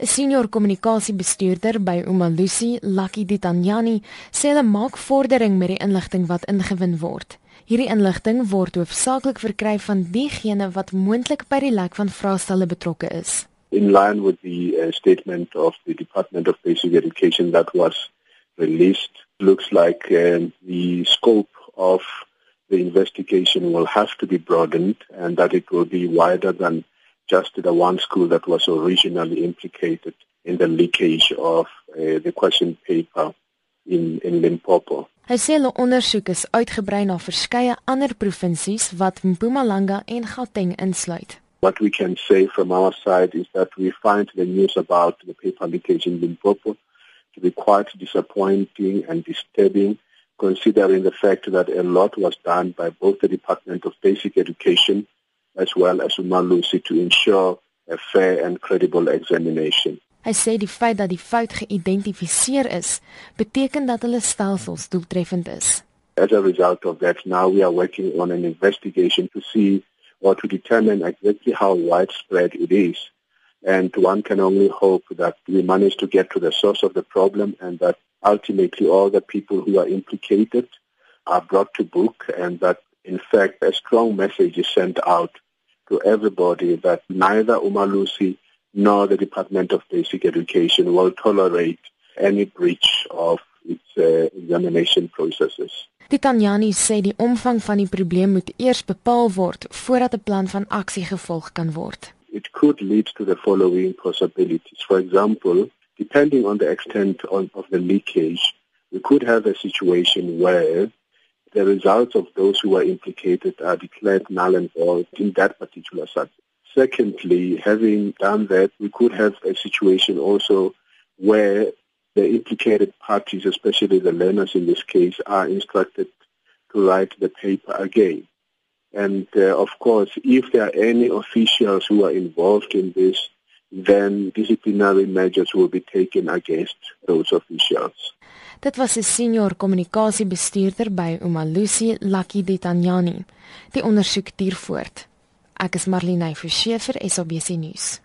'n Senior kommunikasiebestuurder by Umalusi, Lucky Ditanyani, sê hulle maak vordering met die inligting wat ingewin word. Hierdie inligting word hoofsaaklik verkry van diegene wat moontlik by die lek van vraestelle betrokke is. In line with the uh, statement of the Department of Basic Education that was released, looks like uh, the scope of the investigation will have to be broadened and that it will be wider than just the one school that was originally implicated in the leakage of uh, the question paper in in Limpopo. Hy sê hulle ondersoek is uitgebrei na verskeie ander provinsies wat Mpumalanga en Gauteng insluit. What we can say from our side is that we find the news about the paper leakage in Limpopo to be quite disappointing and disturbing considering the fact that a lot was done by both the Department of Basic Education as well as Umalusi to ensure a fair and credible examination. Hy sê die feit dat die fout geïdentifiseer is, beteken dat hulle stelsels doeltreffend is. As a result of that, now we are working on an investigation to see or to determine exactly how widespread it is. And one can only hope that we manage to get to the source of the problem and that ultimately all the people who are implicated are brought to book and that in fact a strong message is sent out to everybody that neither Umalusi nor the Department of Basic Education will tolerate any breach of its uh, examination processes. Titaniani sê die omvang van die probleem moet eers bepaal word voordat 'n plan van aksie gevolg kan word. It could lead to the following possibilities. For example, depending on the extent of, of the leakage, we could have a situation where the results of those who are implicated are declared null and void in that particular subject. Secondly, having done that, we could have a situation also where the implicated parties, especially the learners in this case, are instructed to write the paper again. And uh, of course, if there are any officials who are involved in this, then disciplinary measures will be taken against those officials. Dit was 'n senior kommunikasiebestuurder by Umalusi Lucky Ditanyani. Die ondersoek duur voort. Ek is Marlene Forsiefer, SABC nuus.